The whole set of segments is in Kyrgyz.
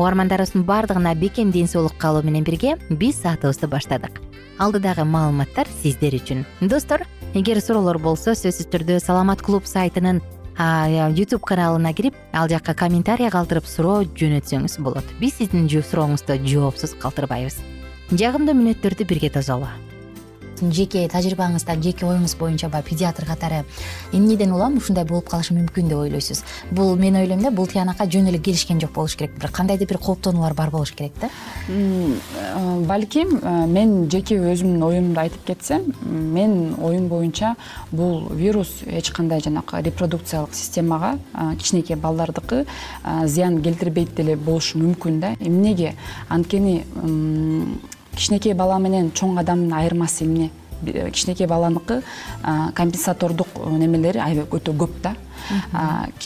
угармандарыбыздын баардыгына бекем ден соолук каалоо менен бирге биз саатыбызды баштадык. Алдыдагы маалыматтар сиздер үчүн. Достор эгер суроолор болсо сөзсүз түрдө саламат клуб сайтынын ютуб каналына кирип ал жакка комментарий калтырып суроо жөнөтсөңүз болот. Биз сиздин сурооңузду жоопсуз калтырбайбыз. Жагымдуу мүнөттөрдү бирге тосолу жеке тажрыйбаңызда жеке оюңуз боюнча баягы педиатр катары эмнеден улам ушундай болуп калышы мүмкүн деп ойлойсуз. Бул мен ойлойм да бул тиянакка жөн эле келишкен жок болуш керек. Бир кандайдыр бир кооптонуулар бар болуш керек да? Э, балким э, мен жеке өзүмдүн оюмду айтып кетсем менин оюм боюнча бул вирус эч кандай жанакы репродукциялык системага э, кичинекей балдардыкы зыян келтирбейт деле болушу мүмкүн да. Эмнеге? Анткени кичинекей бала менен чоң адамдын айырмасы эмне? Кичинекей баланыкы компенсатордук немелери аябай өтө көп да.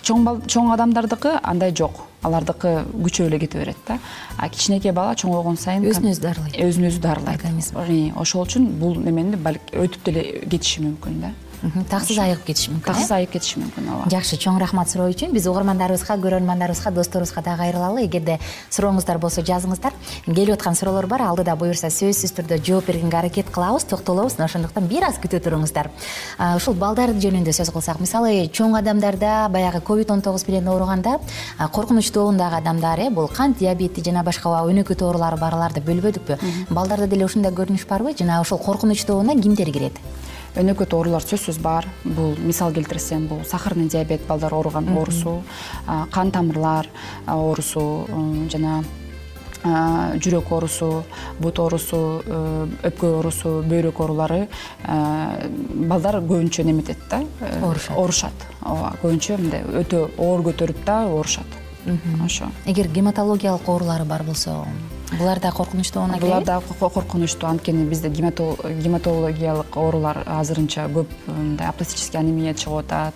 Чоң адамдардыкы андай жок. Алардыкы күчөп эле кете берет да. А кичинекей бала чоңойгон сайын өзүн өзү дарылайт. Өзүн өзү дарылайт ошол үчүн бул немени балким өтүп деле кетиши мүмкүн да таксыз айыгып кетиши мүмкүн таксыз айыгып кетиши мүмкүн ооба. Жакшы чоң рахмат суроо үчүн. Биз угармандарыбызга көрөрмандарыбызга досторубузга дагы кайрылалы эгерде сурооңуздар болсо жазыңыздар. Келип аткан суроолор бар алдыда буюрса сөзсүз түрдө жооп бергенге аракет кылабыз токтолобуз мына ошондуктан бир аз күтө туруңуздар. Ушул балдар жөнүндө сөз кылсак мисалы чоң адамдарда баягы ковид он тогуз менен ооруганда коркунуч тобундагы адамдар э бул кант диабети жана башка өнөкөт оорулары барларды бөлбөдүкпү. Балдарда деле ушундай көрүнүш барбы жана ушул коркунуч тобуна кимдер кирет өнөкөт оорулар сөзсүз бар. Бул мисал келтирсем бул сахарный диабет балдар ооруган оорусу кан тамырлар оорусу жана жүрөк оорусу бут оорусу э, өпкө оорусу бөйрөк оорулары балдар көбүнчө неметет да э, оорушат. оорушат. Ооба көбүнчө мындай өтө оор көтөрүп да оорушат. Ошо. Эгер гематологиялык оорулары бар болсо булар да коркунучтуу болуна булар дагы коркунучтуу. Анткени бизде гематологиялык оорулар азырынча көп мындай апластический анемия чыгып атат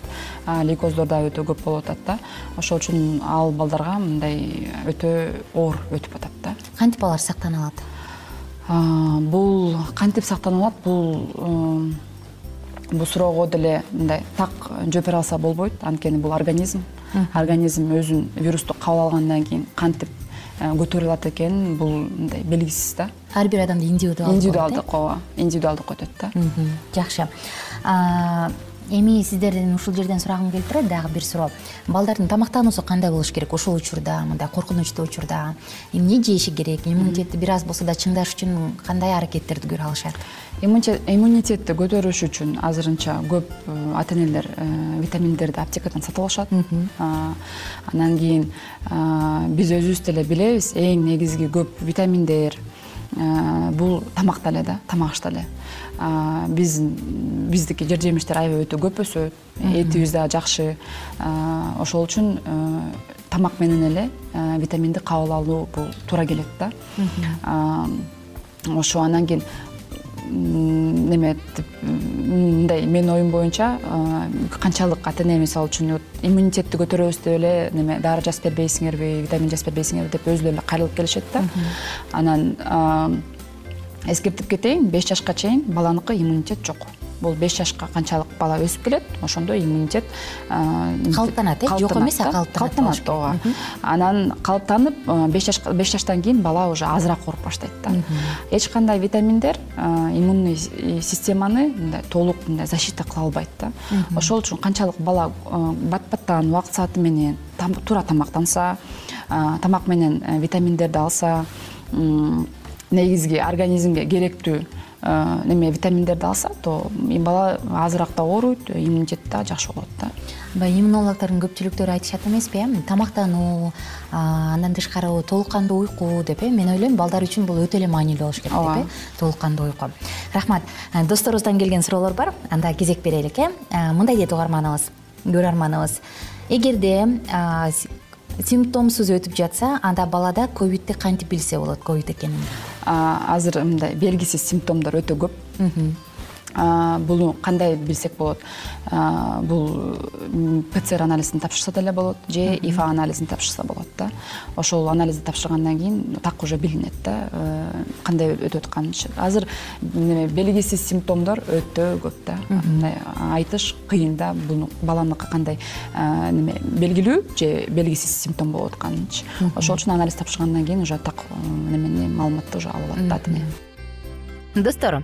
лейкоздор дагы өтө көп болуп атат да. Ошол үчүн ал балдарга мындай өтө оор өтүп атат да. Кантип алар сактана алат? Бул кантип сактана алат? Бул бул суроого деле мындай так жооп бере алса болбойт. Анткени бул организм. Организм өзүн вирусту кабыл алгандан кийин кантип э, көтөрүлө алат экенин бул мындай белгисиз да. Ар бир адамда индивидуалдуу индивидуалдык ооба индивидуалдык өтөт да. Жакшы эми сиздерден ушул жерден сурагым келип турат дагы бир суроо. Балдардын тамактануусу кандай болуш керек? Ушул учурда мындай коркунучтуу учурда. Эмне жеши керек? Иммунитетти бир аз болсо да чыңдаш үчүн кандай аракеттерди көрө алышат? Иммунитетти көтөрүш үчүн азырынча көп э, ата энелер э, витаминдерди аптекадан сатып алышат. Анан кийин биз өзүбүз деле билебиз эң негизги көп витаминдер бул тамакта эле да тамак ашта эле биз биздики жер жемиштер аябай өтө көп өсөт этибиз дагы жакшы. Ошол үчүн э, тамак менен эле витаминди кабыл алуу бул туура келет да. Ошо анан кийин неметип мындай менин оюм боюнча канчалык ата эне мисалы үчүн иммунитетти көтөрөбүз деп эле неме дары жазып бербейсиңерби витамин жазып бербейсиңерби деп өзүлөрү эле кайрылып келишет да. Анан эскертип кетейин беш жашка чейин баланыкы иммунитет жок бул беш жашка канчалык бала өсүп келет. Ошондо иммунитет калыптанат э жок эмес а калыптанат калыптанат ооба. Анан калыптанып беш жаштан кийин бала уже азыраак ооруп баштайт да. Эч кандай витаминдер иммунный системаны мындай толук мындай защита кыла албайт да. Ошол үчүн канчалык бала бат баттан убакыт сааты менен туура тамактанса тамак менен э, витаминдерди алса негизги организмге керектүү Э, неме витаминдерди алса то бала азыраак да ооруйт иммунитети дагы жакшы болот да. Баягы иммунологдордун көпчүлүктөрү айтышат эмеспи э тамактануу андан тышкары толук кандуу уйку деп э? Мен ойлойм балдар үчүн бул өтө эле маанилүү болуш керек деп э? Толук кандуу уйку. Рахмат. Э, досторубуздан келген суроолор бар анда кезек берелик э? Мындай дейт угарманыбыз көрөрманыбыз эгерде симптомсуз өтүп жатса анда балада ковидти кантип билсе болот ковид экенин азыр мындай белгисиз симптомдор өтө көп буну кандай билсек болот? Бул пцр анализин тапшырса деле болот же ифа анализин тапшырса болот да. Ошол анализди тапшыргандан кийин так уже билинет да э, кандай өтүп атканынчы азыр неме белгисиз симптомдор өтө көп да. Мындай айтыш кыйын да буну баланыкы кандай э, неме белгилүү же белгисиз симптом болуп атканынчы ошол үчүн анализ тапшыргандан кийин уже так немени маалыматты уже ала алат да ата эне достор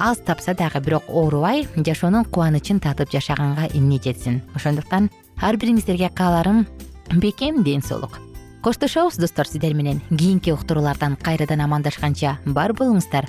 аз тапса дагы бирок оорубай жашоонун кубанычын татып жашаганга эмне жетсин ошондуктан ар бириңиздерге кааларым бекем ден соолук. Коштошобуз достор сиздер менен кийинки уктуруулардан кайрадан амандашканча бар болуңуздар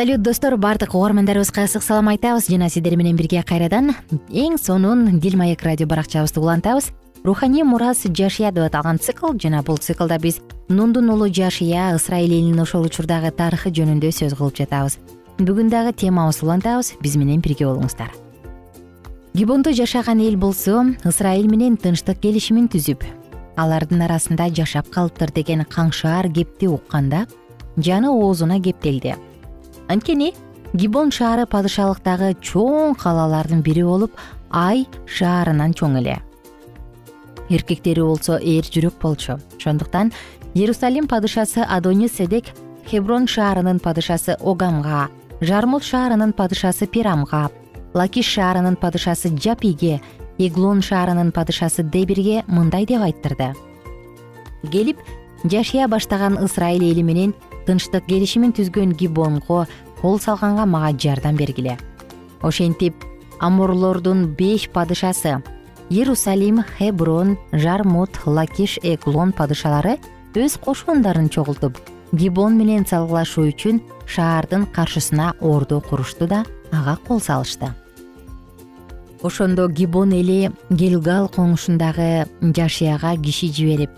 салют достор. Баардык угармандарыбызга ысык салам айтабыз. Жана сиздер менен бирге кайрадан эң сонун дил маек радио баракчабызды улантабыз. Руханий мурас жашия деп аталган цикл жана бул циклда биз нундун уулу жашия ысрайыл элинин ошол учурдагы тарыхы жөнүндө сөз кылып жатабыз. Бүгүн дагы темабызды улантабыз. Биз менен бирге болуңуздар. Гибондо жашаган эл болсо ысрайыл менен тынчтык келишимин түзүп алардын арасында жашап калыптыр деген каңшаар кепти укканда жаны оозуна кептелди анткени гибон шаары падышалыктагы чоң калалардын бири болуп ай шаарынан чоң эле. Эркектери болсо эр жүрөк болчу. Ошондуктан иерусалим падышасы адони седек хеброн шаарынын падышасы огамга жармут шаарынын падышасы пирамга лакиш шаарынын падышасы жапиге эглон шаарынын падышасы дебирге мындай деп айттырды. Келип жашия баштаган ысрайыл эли менен тынчтык келишимин түзгөн гибонго кол салганга мага жардам бергиле. Ошентип амурлордун беш падышасы иерусалим хеброн жармут лакиш эглон падышалары өз кошундарын чогултуп гибон менен салгылашуу үчүн шаардын каршысына ордо курушту да ага кол салышты. Ошондо гибон эли гелгал коңушундагы жашияга киши жиберип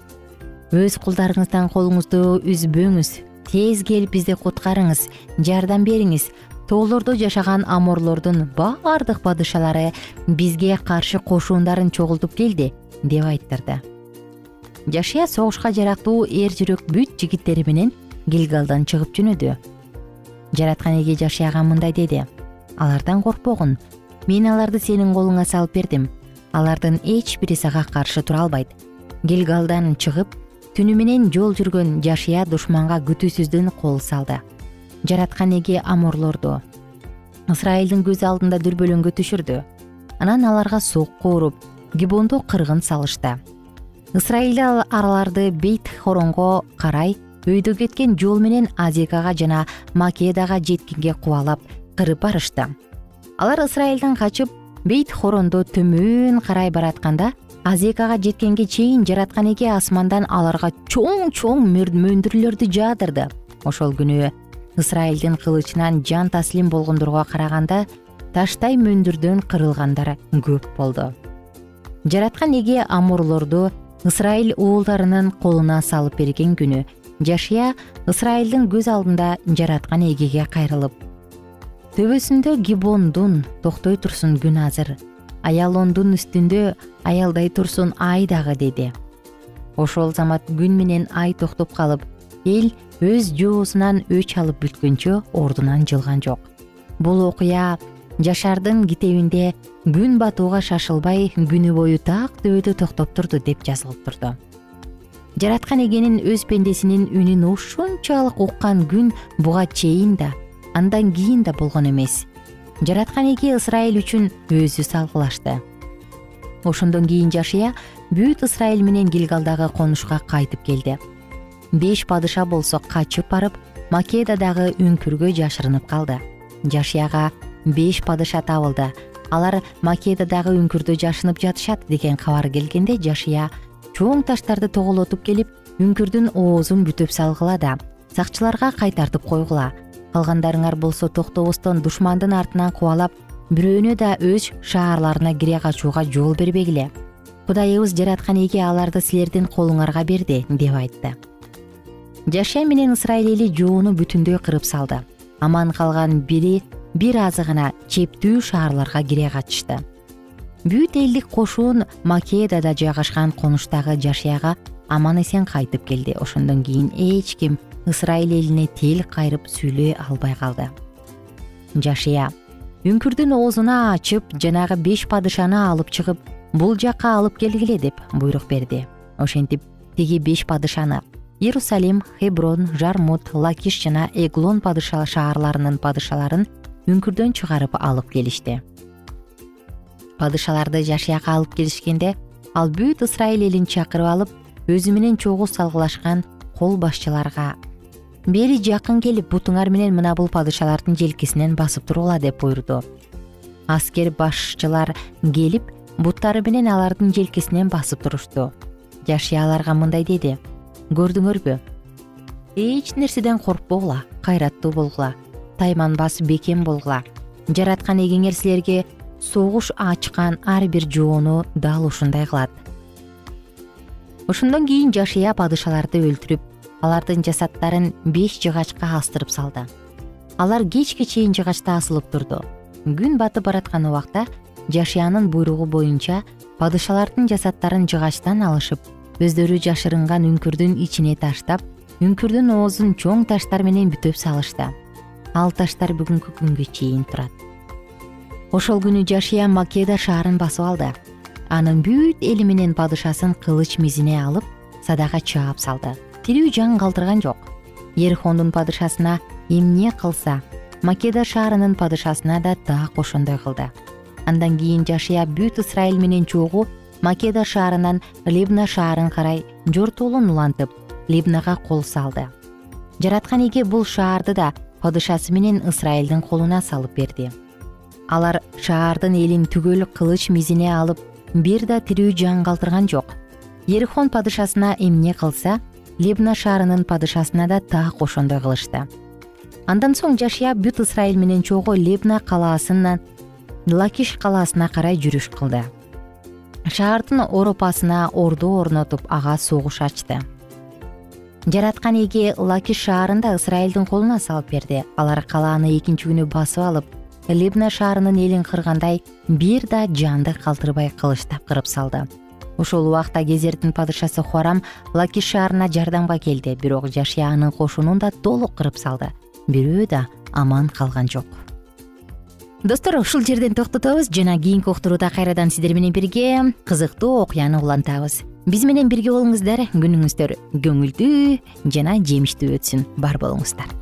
өз кулдарыңыздан колуңузду үзбөңүз тез келип бизди куткарыңыз жардам бериңиз. Тоолордо жашаган аморлордун баардык падышалары бизге каршы кошундарын чогултуп келди деп айттырды. Жашия согушка жарактуу эр жүрөк бүт жигиттери менен гилгалдан чыгып жөнөдү жараткан эге жашияга мындай деди. Алардан коркпогун. Мен аларды сенин колуңа салып бердим. Алардын эч бири сага каршы тура албайт. Гилгалдан чыгып түнү менен жол жүргөн жашия душманга күтүүсүздөн кол салды. Жараткан эге аморлорду. Ысрайылдын көз алдында дүрбөлөңгө түшүрдү. Анан аларга сокку уруп гибонду кыргын салышты. Ысрайыл аларды бейт хоронго карай өйдө кеткен жол менен азекага жана македага жеткенге кубалап кырып барышты. Алар ысрайылдан качып бейт хорондо төмөн карай баратканда азекага жеткенге чейин жараткан эге асмандан аларга чоң чоң мөндүрлөрдү жаадырды. Ошол күнү ысрайылдын кылычынан жан таслим болгондорго караганда таштай мөндүрдөн кырылгандар көп болду. Жараткан эге амурлорду ысрайыл уулдарынын колуна салып берген күнү жашия ысрайылдын көз алдында жараткан эгеге кайрылып төбөсүндө гибондун токтой турсун күн азыр аялондун үстүндө аялдай турсун ай дагы деди. Ошол замат күн менен ай токтоп калып эл өз жоосунан өч алып бүткөнчө ордунан жылган жок. Бул окуя жашардын китебинде күн батууга шашылбай күнү бою так төбөдө токтоп турду деп жазылып турду. Жараткан эгенин өз пендесинин үнүн ушунчалык уккан күн буга чейин да андан кийин да болгон эмес жараткан эге ысрайыл үчүн өзү салгылашты. Ошондон кийин жашыя бүт ысрайыл менен гилгалдагы конушка кайтып келди. Беш падыша болсо качып барып македадагы үңкүргө жашырынып калды. Жашияга беш падыша табылды. Алар македадагы үңкүрдө жашынып жатышат деген кабар келгенде жашия чоң таштарды тоголотуп келип үңкүрдүн оозун бүтөп салгыла да сакчыларга кайтартып койгула калгандарыңар болсо токтобостон душмандын артынан кубалап бирөөнө да өз шаарларына кире качууга жол бербегиле. Кудайыбыз жараткан эге аларды силердин колуңарга берди деп айтты. Жашия менен ысрайыл эли жоону бүтүндөй кырып салды. Аман калган бири бир азы гана чептүү шаарларга кире качышты бүт элдик кошун македада жайгашкан конуштагы жашияга аман эсен кайтып келди. Ошондон кийин эч ким ысрайыл элине тил кайрып сүйлөй албай калды. Жашия үңкүрдүн оозуна ачып жанагы беш падышаны алып чыгып бул жакка алып келгиле деп буйрук берди. Ошентип тиги беш падышаны иерусалим хеброн жармут лакиш жана эглон падыша шаарларынын падышаларын үңкүрдөн чыгарып алып келишти. Падышаларды жашияга алып келишкенде ал бүт ысрайыл элин чакырып алып өзү менен чогуу салгылашкан кол башчыларга бери жакын келип бутуңар менен мына бул падышалардын желкесинен басып тургула деп буйрду аскер башчылар келип буттары менен алардын желкесинен басып турушту жашия аларга мындай деди. Көрдүңөрбү эч нерседен коркпогула кайраттуу болгула тайманбас бекем болгула. Жараткан эгеңер силерге согуш ачкан ар бир жоону дал ушундай кылат ошондон кийин жашия падышаларды өлтүрүп алардын жасаттарын беш жыгачка астырып салды. Алар кечке чейин жыгачта асылып турду. Күн батып бараткан убакта жашиянын буйругу боюнча падышалардын жасаттарын жыгачтан алышып өздөрү жашырынган үңкүрдүн ичине таштап үңкүрдүн оозун чоң таштар менен бүтөп салышты. Ал таштар бүгүнкү күнгө чейин турат. Ошол күнү жашия македа шаарын басып алды. Анын бүт эли менен падышасын кылыч мизине алып садага чаап салды тирүү жан калтырган жок. Ерхондун падышасына эмне кылса македа шаарынын падышасына да так ошондой кылды. Андан кийин жашия бүт ысрайыл менен чогуу македа шаарынан либна шаарын карай жортуулун улантып либнага кол салды. Жараткан эге бул шаарды да падышасы менен ысрайылдын колуна салып берди. Алар шаардын элин түгөл кылыч мизине алып бир да тирүү жан калтырган жок. Ерихон падышасына эмне кылса либна шаарынын падышасына да так ошондой кылышты. Андан соң жашия бүт ысрайыл менен чогуу либна калаасынан лакиш калаасына карай жүрүш кылды. Шаардын оропасына орду орнотуп ага согуш ачты. Жараткан эге лакиш шаарын да ысрайылдын колуна салып берди. Алар калааны экинчи күнү басып алып либна шаарынын элин кыргандай бир да жанды калтырбай кылычтап кырып салды ошол убакта кезердин падышасы хорам лакиш шаарына жардамга келди. Бирок жашия анын кошунун да толук кырып салды. Бирөө да аман калган жок. Достор ушул жерден токтотобуз. Жана кийинки уктурууда кайрадан сиздер менен бирге кызыктуу окуяны улантабыз. Биз менен бирге болуңуздар. Күнүңүздөр көңүлдүү жана жемиштүү өтсүн. Бар болуңуздар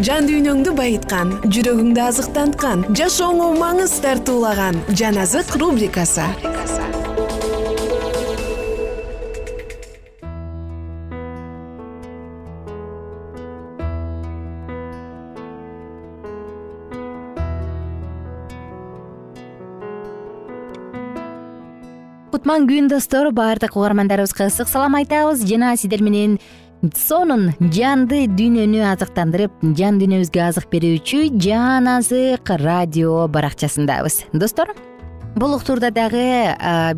жан дүйнөңдү байыткан жүрөгүңдү азыктанткан жашооңо маңыз тартуулаган жан азык рубрикасы. Кутман күн достор баардык угармандарыбызга ысык салам айтабыз. Жана сиздер менен сонун жанды дүйнөнү азыктандырып жан дүйнөбүзгө азык берүүчү жан азык радио баракчасындабыз. Достор бул уктурда дагы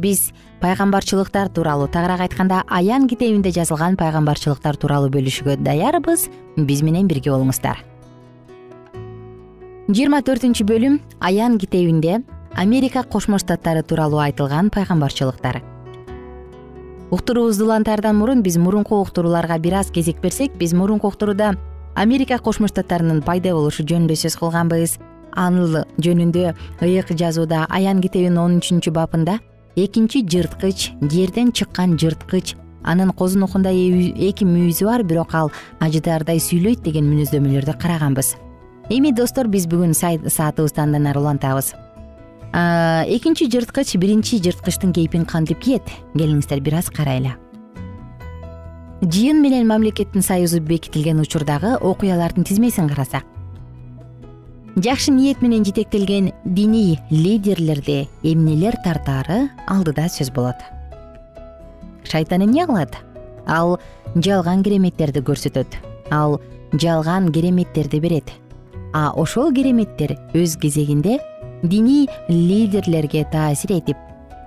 биз пайгамбарчылыктар тууралуу тагыраак айтканда аян китебинде жазылган пайгамбарчылыктар тууралуу бөлүшүүгө даярбыз. Биз менен бирге болуңуздар. Жыйырма төртүнчү бөлүм аян китебинде америка кошмо штаттары тууралуу айтылган пайгамбарчылыктар уктуруубузду улантаардан мурун биз мурунку уктурууларга бир аз кезек берсек биз мурунку уктурууда америка кошмо штаттарынын пайда болушу жөнүндө сөз кылганбыз. Аныл жөнүндө ыйык жазууда аян китебинин он үчүнчү бабында экинчи жырткыч жерден чыккан жырткыч анын козунокундай эки мүйүзү бар бирок ал ажыдаардай сүйлөйт деген мүнөздөмөлөрдү караганбыз. Эми достор биз бүгүн саатыбызды андан ары улантабыз экинчи жырткыч биринчи жырткычтын кейпин кантип кийет? Келиңиздер бир аз карайлы жыйын менен мамлекеттин союзу бекитилген учурдагы окуялардын тизмесин карасак. Жакшы ниет менен жетектелген диний лидерлерди эмнелер тартаары алдыда сөз болот. Шайтан эмне кылат? Ал жалган кереметтерди көрсөтөт. Ал жалган кереметтерди берет. А ошол кереметтер өз кезегинде диний лидерлерге таасир этип.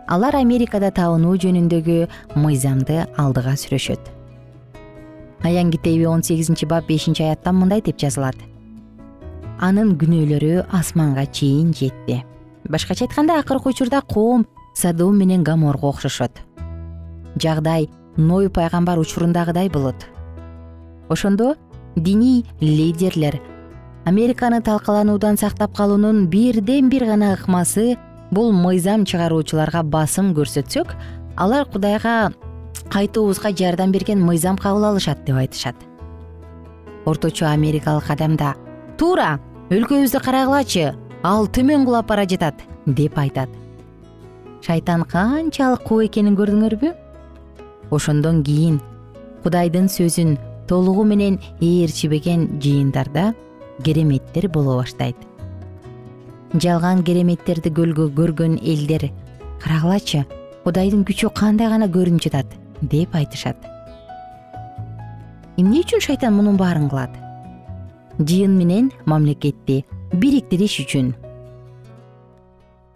Алар америкада табынуу жөнүндөгү мыйзамды алдыга сүрөшөт. Аян китеби он сегизинчи бап бешинчи аятта мындай деп жазылат. Анын күнөөлөрү асманга чейин жетти. Башкача айтканда акыркы учурда коом садом менен гаморго окшошот. Жагдай ной пайгамбар учурундагыдай болот. Ошондо диний лидерлер американы талкалануудан сактап калуунун бирден бир гана ыкмасы бул мыйзам чыгаруучуларга басым көрсөтсөк алар кудайга кайтуубузга жардам берген мыйзам кабыл алышат деп айтышат. Орточо америкалык адам да туура өлкөбүздү карагылачы ал төмөн кулап бара жатат деп айтат. Шайтан канчалык куу экенин көрдүңөрбү ошондон кийин кудайдын сөзүн толугу менен ээрчибеген жыйындарда кереметтер боло баштайт. Жалган кереметтерди көргөн элдер карагылачы кудайдын күчү кандай гана көрүнүп жатат? деп айтышат. Эмне үчүн шайтан мунун баарын кылат? Жыйын менен мамлекетти бириктириш үчүн.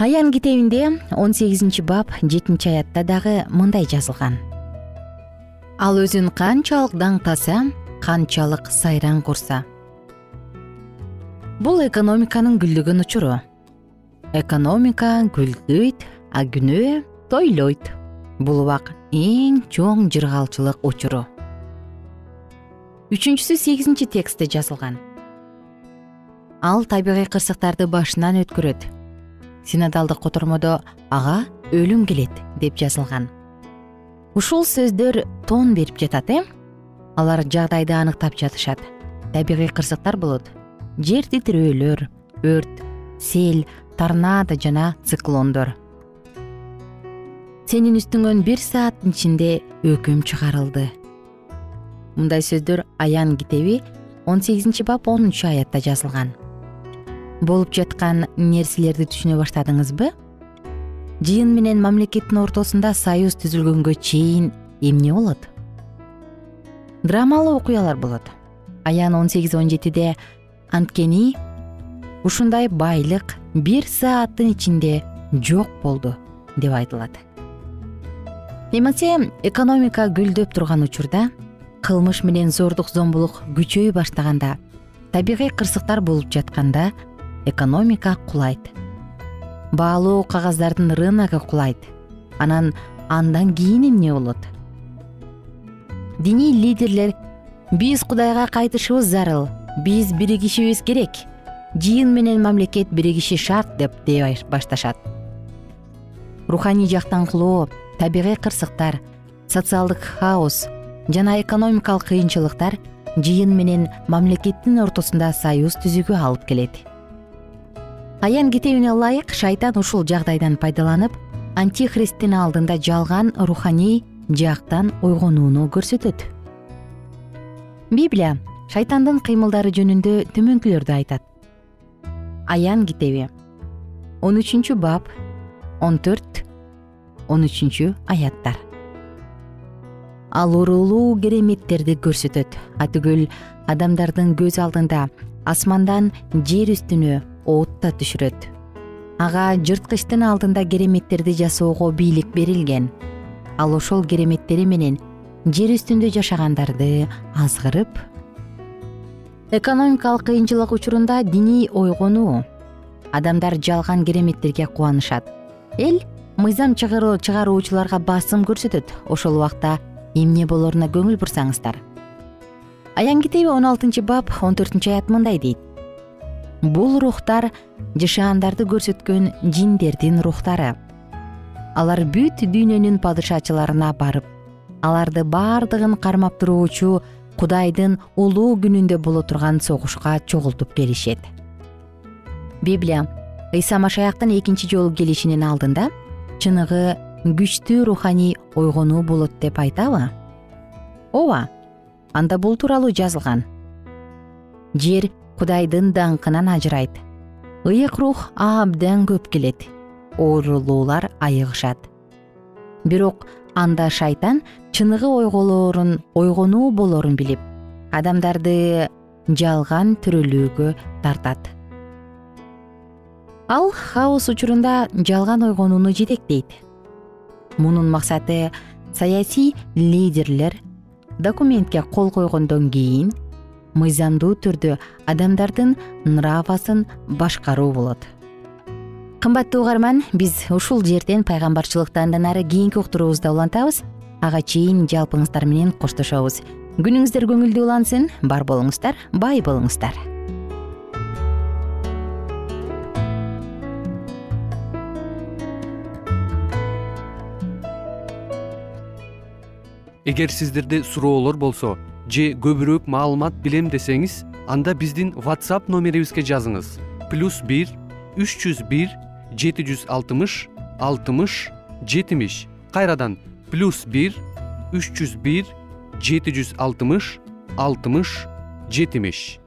Аян китебинде он сегизинчи бап жетинчи аятта дагы мындай жазылган. Ал өзүн канчалык даңктаса канчалык сайран курса бул экономиканын гүлдөгөн учуру. Экономика гүлдөйт а күнөө тойлойт. Бул убак эң чоң жыргалчылык учуру. Үчүнчүсү сегизинчи текстте жазылган. Ал табигый кырсыктарды башынан өткөрөт. Синодалдык котормодо ага өлүм келет деп жазылган. Ушул сөздөр тон берип жатат э? Алар жагдайды аныктап жатышат. Табигый кырсыктар болот жер титирөөлөр өрт сел торнадо жана циклондор. Сенин үстүңөн бир сааттын ичинде өкүм чыгарылды. Мындай сөздөр аян китеби он сегизинчи бап онунчу аятта жазылган. Болуп жаткан нерселерди түшүнө баштадыңызбы? Жыйын менен мамлекеттин ортосунда союз түзүлгөнгө чейин эмне болот? Драмалуу окуялар болот. Аян он сегиз он жетиде анткени ушундай байлык бир сааттын ичинде жок болду деп айтылат. Эмесе экономика гүлдөп турган учурда кылмыш менен зордук зомбулук күчөй баштаганда табигый кырсыктар болуп жатканда экономика кулайт. Баалуу кагаздардын рыногу кулайт. Анан андан кийин эмне болот? Диний лидерлер биз кудайга кайтышыбыз зарыл биз биригишибиз керек. Жыйын менен мамлекет биригиши шарт деп дей башташат. Руханий жактан кулоо табигый кырсыктар социалдык хаос жана экономикалык кыйынчылыктар жыйын менен мамлекеттин ортосунда союз түзүүгө алып келет. Аян китебине ылайык шайтан ушул жагдайдан пайдаланып антихристтин алдында жалган руханий жактан ойгонууну көрсөтөт. Библия шайтандын кыймылдары жөнүндө төмөнкүлөрдү айтат. Аян китеби. Он үчүнчү бап он төрт он үчүнчү аяттар ал уруулуу кереметтерди көрсөтөт. Атүгүл адамдардын көз алдында асмандан жер үстүнө от да түшүрөт. Ага жырткычтын алдында кереметтерди жасоого бийлик берилген. Ал ошол кереметтери менен жер үстүндө жашагандарды азгырып экономикалык кыйынчылык учурунда диний ойгонуу адамдар жалган кереметтерге кубанышат. Эл мыйзам чыгаруучуларга басым көрсөтөт. Ошол убакта эмне болоруна көңүл бурсаңыздар. Аян китеби он алтынчы бап он төртүнчү аят мындай дейт. Бул рухтар жашаандарды көрсөткөн жиндердин рухтары. Алар бүт дүйнөнүн падышачыларына барып аларды баардыгын кармап туруучу кудайдын улуу күнүндө боло турган согушка чогултуп келишет библия. Ыйса машаяктын экинчи жолу келишинин алдында чыныгы күчтүү руханий ойгонуу болот деп айтабы? Ооба анда бул тууралуу жазылган. Жер кудайдын даңкынан ажырайт. Ыйык рух абдан көп келет. Оорулуулар айыгышат бирок анда шайтан чыныгы ойголоорун ойгонуу болорун билип адамдарды жалган төрөлүүгө тартат. Ал хаос учурунда жалган ойгонууну жетектейт. Мунун максаты саясий лидерлер документке кол койгондон кийин мыйзамдуу түрдө адамдардын нравасын башкаруу болот кымбаттуу угарман биз ушул жерден пайгамбарчылыкты андан ары кийинки уктуруубузда улантабыз. Ага чейин жалпыңыздар менен коштошобуз. Күнүңүздөр көңүлдүү улансын бар болуңуздар бай болуңуздар. Эгер сиздерде суроолор болсо же көбүрөөк маалымат билем десеңиз анда биздин whatsapp номерибизге жазыңыз. Плюс бир үч жүз бир жети жүз алтымыш алтымыш жетимиш. Кайрадан плюс бир үч жүз бир жети жүз алтымыш алтымыш жетимиш.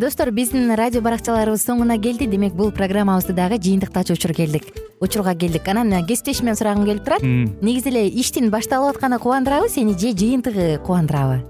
Достор биздин радио баракчаларыбыз соңуна келди. Демек бул программабызды дагы жыйынтыктачу учур келдик. Учурга келдик. Анан кесиптешимден сурагым келип турат. Негизи эле иштин башталып атканы кубандырабы сени же жыйынтыгы кубандырабы